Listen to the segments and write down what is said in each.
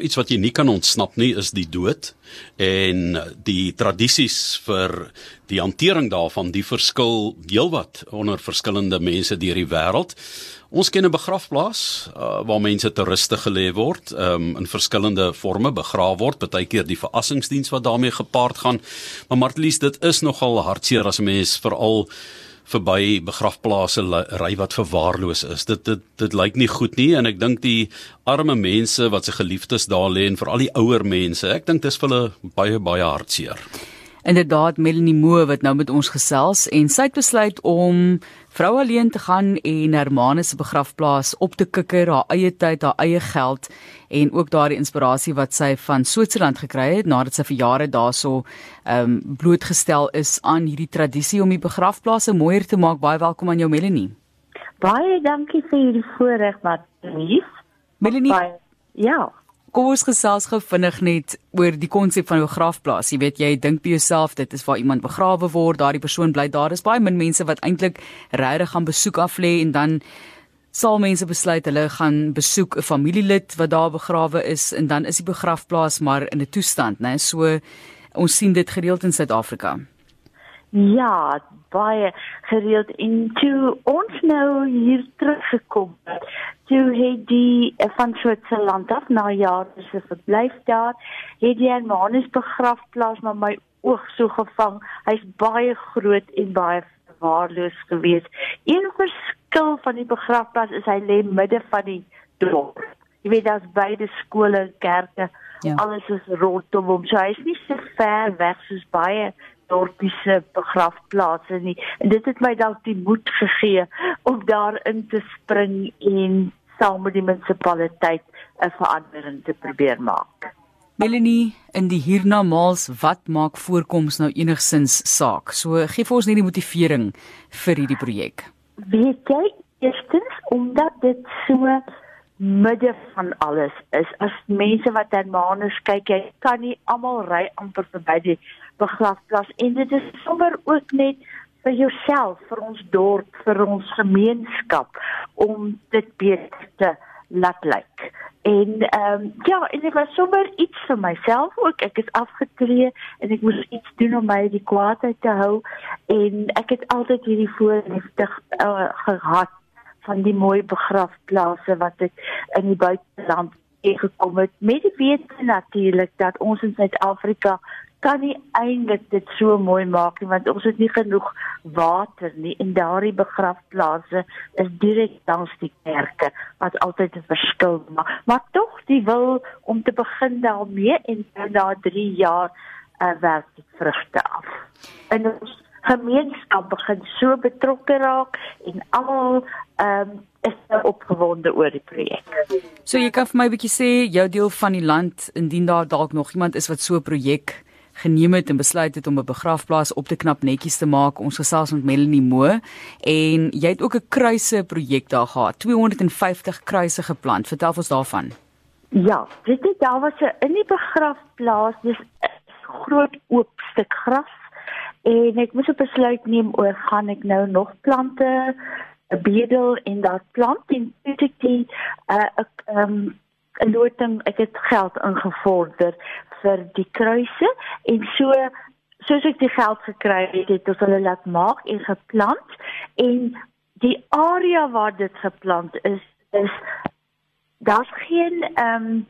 Iets wat jy nie kan ontsnap nie is die dood en die tradisies vir die hantering daarvan, die verskil heelwat onder verskillende mense deur die wêreld. Ons ken 'n begrafplaas uh, waar mense te ruste gelê word, um, in verskillende forme begrawe word, partykeer die verrassingsdiens wat daarmee gepaard gaan. Maar Martlies, dit is nogal hartseer as 'n mens veral verby begrafplase ry wat verwaarloos is. Dit dit dit lyk nie goed nie en ek dink die arme mense wat se geliefdes daar lê en veral die ouer mense, ek dink dis vir hulle baie baie hartseer. Inderdaad Melanie Moe wat nou met ons gesels en sy het besluit om vrou alleen te gaan en Hermanus se begrafplaas op te kikker, haar eie tyd, haar eie geld en ook daardie inspirasie wat sy van Switserland gekry het nadat sy vir jare daarso ehm um, blootgestel is aan hierdie tradisie om die begrafplase mooier te maak. Baie welkom aan jou Melanie. Baie dankie vir hierdie voorreg wat lief. Melanie. Baie, ja. Kom ons gesels gou vinnig net oor die konsep van 'n begrafplaas. Jy weet jy dink by jouself dit is waar iemand begrawe word, daardie persoon bly daar. Dis baie min mense wat eintlik regtig gaan besoek af lê en dan sal mense besluit hulle gaan besoek 'n familielid wat daar begrawe is en dan is die begrafplaas maar in 'n toestand, né? So ons sien dit gereeld in Suid-Afrika. Ja, baie gereeld in toe ons nou hier teruggekom het toe het die eh, van Switserland af na jare se verblyf daar het die Hermanus begrafplaas maar my oog so gevang hy's baie groot en baie waarloos geweest. Een verskil van die begrafplaas is hy lê midde van die dorp. Jy weet daar's beide skole kerke ja. alles is rondom hom. So hy's nie so ver weg soos baie dorpiese begrafplase nie. En dit het my dalk die moed gegee om daarin te spring en saam met die munisipaliteit 'n verandering te probeer maak. Melanie, in die hiernamaals, wat maak voorkoms nou enigsins saak? So gee vir ons net die motivering vir hierdie projek. Weet jy, eerstens omdat dit so midde van alles is. As mense wat aan Manus kyk, jy kan nie almal ry amper verby die begrafplaas en dit is sommer ook net vir jouself, vir ons dorp, vir ons gemeenskap om dit beter te laat lyk. En ehm um, ja, en dit was sommer iets vir myself ook. Ek is afgetree en ek moes iets doen om my die kwaadheid te hou en ek het altyd hierdie voorliefde uh, gehad van die mooi begrafplase wat ek in die buiteland gekom het met die wete natuurlik dat ons in Suid-Afrika kan nie eintlik dit so mooi maak nie want ons het nie genoeg water nie. En daardie begrafplase is direk langs die kerke wat altyd 'n verskil maak. Maar tog die wil om te begin daarmee en na 3 jaar uh, werk dit vrugte af. En ons gemeenskap begin so betrokke raak en almal ehm um, is nou opgewonde oor die projek. So jy kan vir my 'n bietjie sê jou deel van die land indien daar dalk nog iemand is wat so 'n projek geneem het en besluit het om 'n begrafplaas op te knap netjies te maak. Ons gesels met Melanie Moe en jy het ook 'n kruise projek daar gehad. 250 kruise geplant. Vertel ons daarvan. Ja, dit het daar was 'n in die begrafplaas, dis 'n groot oop stuk gras en ek moes 'n besluit neem oor gaan ek nou nog plante bedel in daardie plant en dit ek die 'n uh, um, 'n loting ek het geld ingevorder vir die kruise en so soos ek die geld gekry het, het ons hulle laat maak en geplant en die area waar dit geplant is is daar's geen ehm um,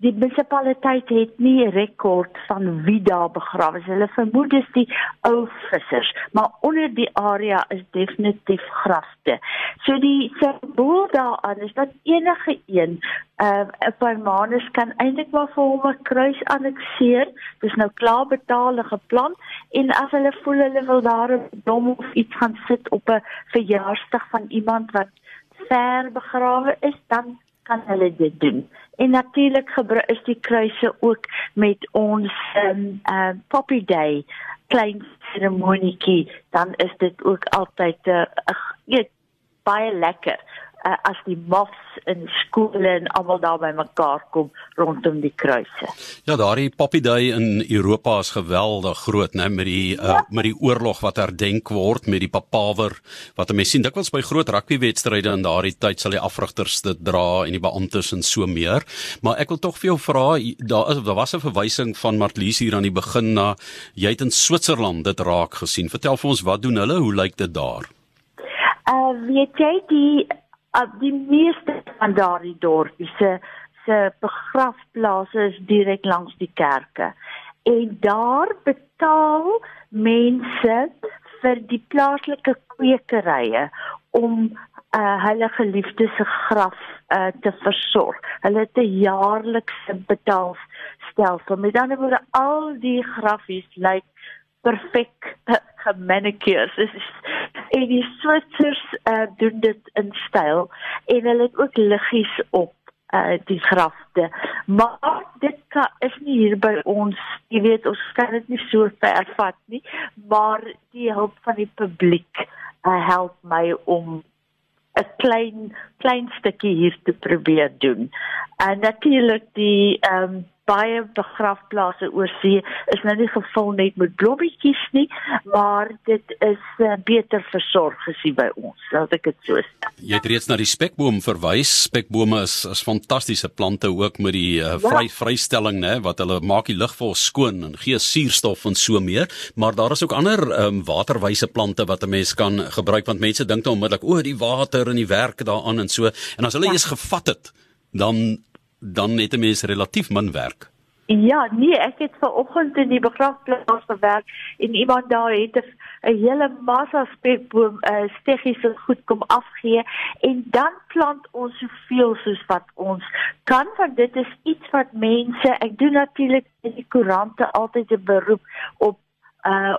die munisipaliteit het nie 'n rekord van wie daar begrawe is. Hulle vermoed dis die ou vissers, maar onder die area is definitief grafte. So die simbool daaraan is dat enige een uh 'n permanus kan eintlik maar vir hom 'n kruis annexeer. Dis nou klaar betaal en geplan en as hulle voel hulle wil daar 'n dom of iets gaan sit op 'n verjaarsdag van iemand wat ver begrawe is, dan kan hulle dit doen. En natuurlik is die kruise ook met ons um, uh, Poppy Day klein seremonietjie, dan is dit ook altyd 'n uh, uh, baie lekker uh, as die mofs in skole en almal daar bymekaar kom rondom die kruise. Ja, daardie Poppy Day in Europa is geweldig groot, né, met die uh, ja. met die oorlog wat herdenk word met die papawer wat mense sien dikwels by groot rugbywedstryde in daardie tyd sal die afrigters dit dra en die beamptes en so meer. Maar ek wil tog vir jou vra, daar is daar was 'n verwysing van Martlies hier aan die begin na jy het in Switserland dit raak gesien. Vertel vir ons wat doen hulle? Hoe lyk dit daar? Uh weet jy die uh, die meeste van daardie dorpies se se begrafplaase is direk langs die kerke. En daar betaal mense vir die plaaslike kwekerye om uh, hulle geliefdes se graf uh, te versorg. Hulle het 'n jaarlikse betaalstelsel. Met ander woorde, al die grafies lyk perfek gemanicureer. Dit is en die Switsers uh, doen dit in styl en hulle het ook liggies op uh, die grafte. Maar dit is nie hier by ons, jy weet, ons kan dit nie so ver vat nie, maar die hulp van die publiek uh, help my om 'n klein klein stukkie hier te probeer doen. En natuurlik die ehm um, baie begrafplase oor see is nou nie gevul net met blommetjies nie, maar dit is uh, beter versorg gesien by ons, laat ek dit so sê. Jy het reeds na die spekboom verwys. Spekbome is is fantastiese plante ook met die uh, vry ja. vrystelling nê wat hulle maak die lug vir ons skoon en gee suurstof en so meer, maar daar is ook ander um, waterwyse plante wat 'n mens kan gebruik want mense dink dan onmiddellik o, die water en die werk daaraan en so en as hulle ja. eers gevat het dan dan het 'n mens relatief min werk. Ja, nee, ek het ver oggend in die begrafplaas gewerk en iemand daar het 'n hele massa spekboom uh, steggies en goed kom afgee en dan plant ons soveel soos wat ons kan want dit is iets wat mense, ek doen natuurlik in die koerante altyd 'n beroep op uh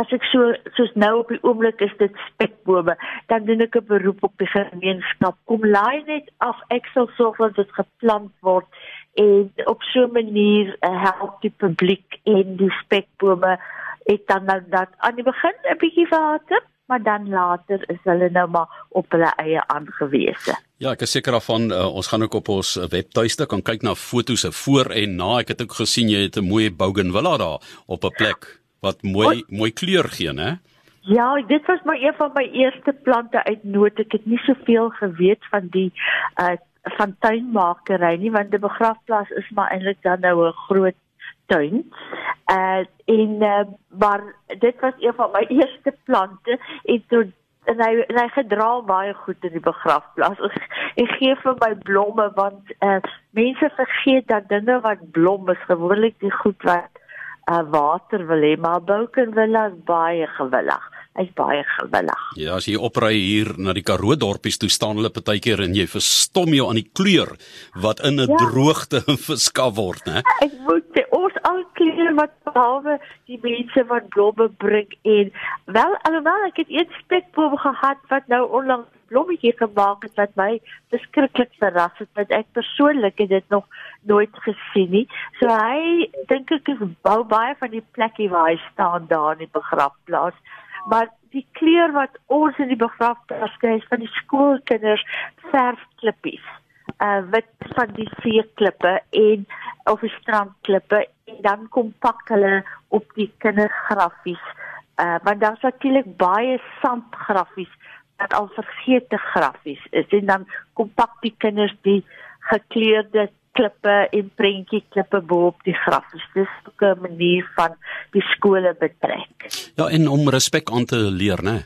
as ek so soos nou op die oomblik is dit spekbome dan doen ek 'n beroep op die gemeenskap kom laai net af ek sal sorg dat dit geplant word en op so 'n manier uh, help die publiek en die spekbome het dan nou dat aan die begin 'n bietjie water maar dan later is hulle nou maar op hulle eie aangewese. Ja, ek is seker daarvan uh, ons gaan ook op ons webtuiste kan kyk na foto's se voor en na. Ek het ook gesien jy het 'n mooi bougainvillea daar op 'n plek. Ja wat mooi o, mooi kleur gee, né? Ja, dit was maar een van my eerste plante uit noot. Ek het nie soveel geweet van die uh van tuinmakery nie, want die begrafplaas is maar eintlik dan nou 'n groot tuin. Uh en uh, maar dit was een van my eerste plante en toe en hy en hy gedra baie goed in die begrafplaas. Ek gee vir my blomme want uh mense vergeet dat dinge wat blom is gewoonlik die goed wat uh, water wil hê, maar Boukenvilla is baie gewillig. Hy's baie gewillig. Ja, as jy opry hier na die Karoo dorpies toe staan hulle partykeer en jy verstom jou aan die kleur wat in 'n ja. droogte verskaf word, né? Ek moet sê ons al kleur wat behalwe die mense wat blomme bring en wel alhoewel ek het eers spekboom gehad wat nou onlangs blommetjie gemaak het wat my beskiklik verras het want ek persoonlik het dit nog nooit gesien nie. So hy dink ek is bou baie van die plekkie waar hy staan daar in die begrafplaas. Maar die kleur wat ons in die begrafplaas kry van die skoolkinders verfklippies. Uh wit van die seeklippe en of die strandklippe en dan kom pak hulle op die kindergrafies. Uh want daar's natuurlik baie sandgrafies wat al vergeete grafies is en dan kom pak die kinders die gekleurde klippe en prentjie klippe bo op die grafies. Dis ook 'n manier van die skole betrek. Ja, en om respek aan te leer, né?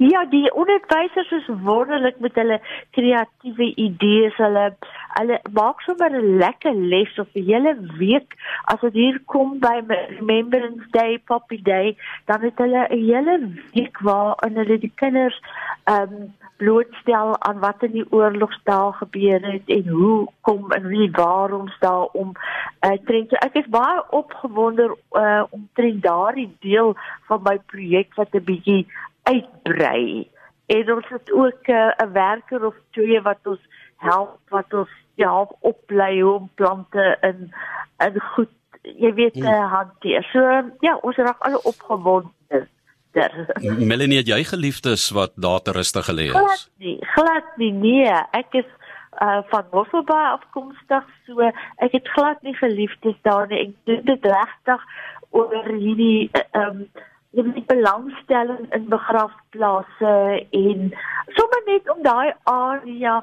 Ja, die onderwysers is wonderlik met hulle kreatiewe idees. Hulle hulle maak sommer 'n lekker les of 'n hele week as dit hier kom by Remembrance Day, Poppy Day, dan het hulle 'n hele week waar in hulle die kinders ehm um, blootstel aan wat in die oorlogsdae gebeur het en hoe kom en wie waarom staan om uh, eh, trendjie. Ek is baie opgewonde uh, om trend daardie deel van my projek wat 'n bietjie uitbrei. En ons het ook eh, 'n uh, werker of twee wat ons help wat ons ja oplei om plante in in goed jy weet uh, hanteer. So ja, ons raak alle opgewonde Melanie, jy geliefdes wat daar te rustig gelê is. Glad nie, glad nie. Nee, ek is uh van Mosselbaai afkomstig, so ek het glad nie geliefdes daar nie. Ek doen dit regtig oor hierdie ehm um, jy weet belangstelling in begrafplase en sommer net om daai area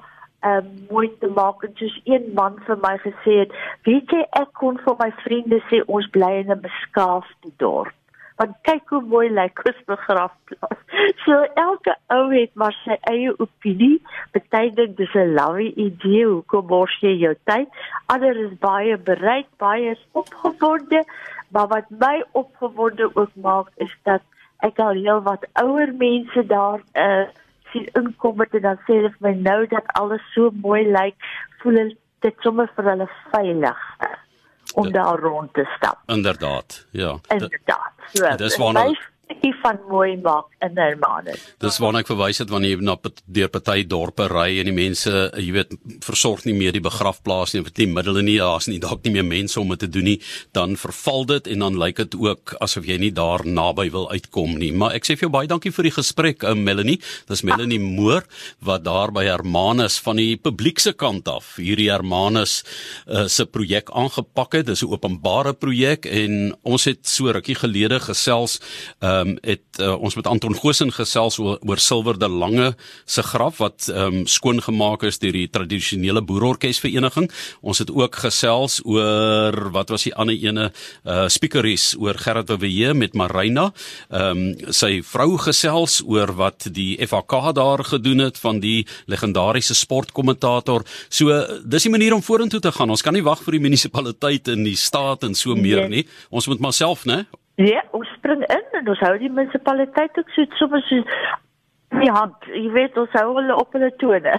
um, mooi te maak en soos een man vir my gesê het weet jy ek kon vir my vriende sê ons bly in 'n beskaafde dorp want kyk hoe mooi lyk ons begrafplaas. So elke ou het maar sy eie opinie. Party dink dis 'n lawwe idee, hoekom mors jy jou tyd? Ander is baie bereid, baie opgewonde, maar wat my opgewonde ook maak is dat ek al heel wat ouer mense daar uh sien inkom en dan sê hulle vir my nou dat alles so mooi lyk, voel dit sommer vir hulle veilig om daar rond te stap. Inderdaad, ja. Inderdaad. So, dis waarna bietjie van mooi maak in Hermanus. Dis waarna ek verwys het wanneer jy na deur party dorpe ry en die mense, jy weet, versorg nie meer die begrafplaas nie, want nie middele nie, daar's nie dalk nie meer mense om dit te doen nie, dan verval dit en dan lyk dit ook asof jy nie daar naby wil uitkom nie. Maar ek sê vir jou baie dankie vir die gesprek, ou Melanie. Dis Melanie Moore wat daar by Hermanus van die publiekse kant af hierdie Hermanus uh, se projek aangepak het. Dis 'n openbare projek en ons het so rukkie gelede gesels uh, ehm um, het uh, ons met Anton Gosen gesels oor, oor Silwer de Lange se graf wat ehm um, skoongemaak is deur die tradisionele boerorkesvereniging. Ons het ook gesels oor wat was die ander ene uh speakeries oor Gerard Wewe met Marina. Ehm um, sy vrou gesels oor wat die FHK daar gedoen het van die legendariese sportkommentator. So dis die manier om vorentoe te gaan. Ons kan nie wag vir die munisipaliteit en die staat en so meer nee. nie. Ons moet maar self, né? Ja, ons spring in en ons hou die munisipaliteit ook so sommer so die hand. Jy weet, ons hou hulle op hulle tone.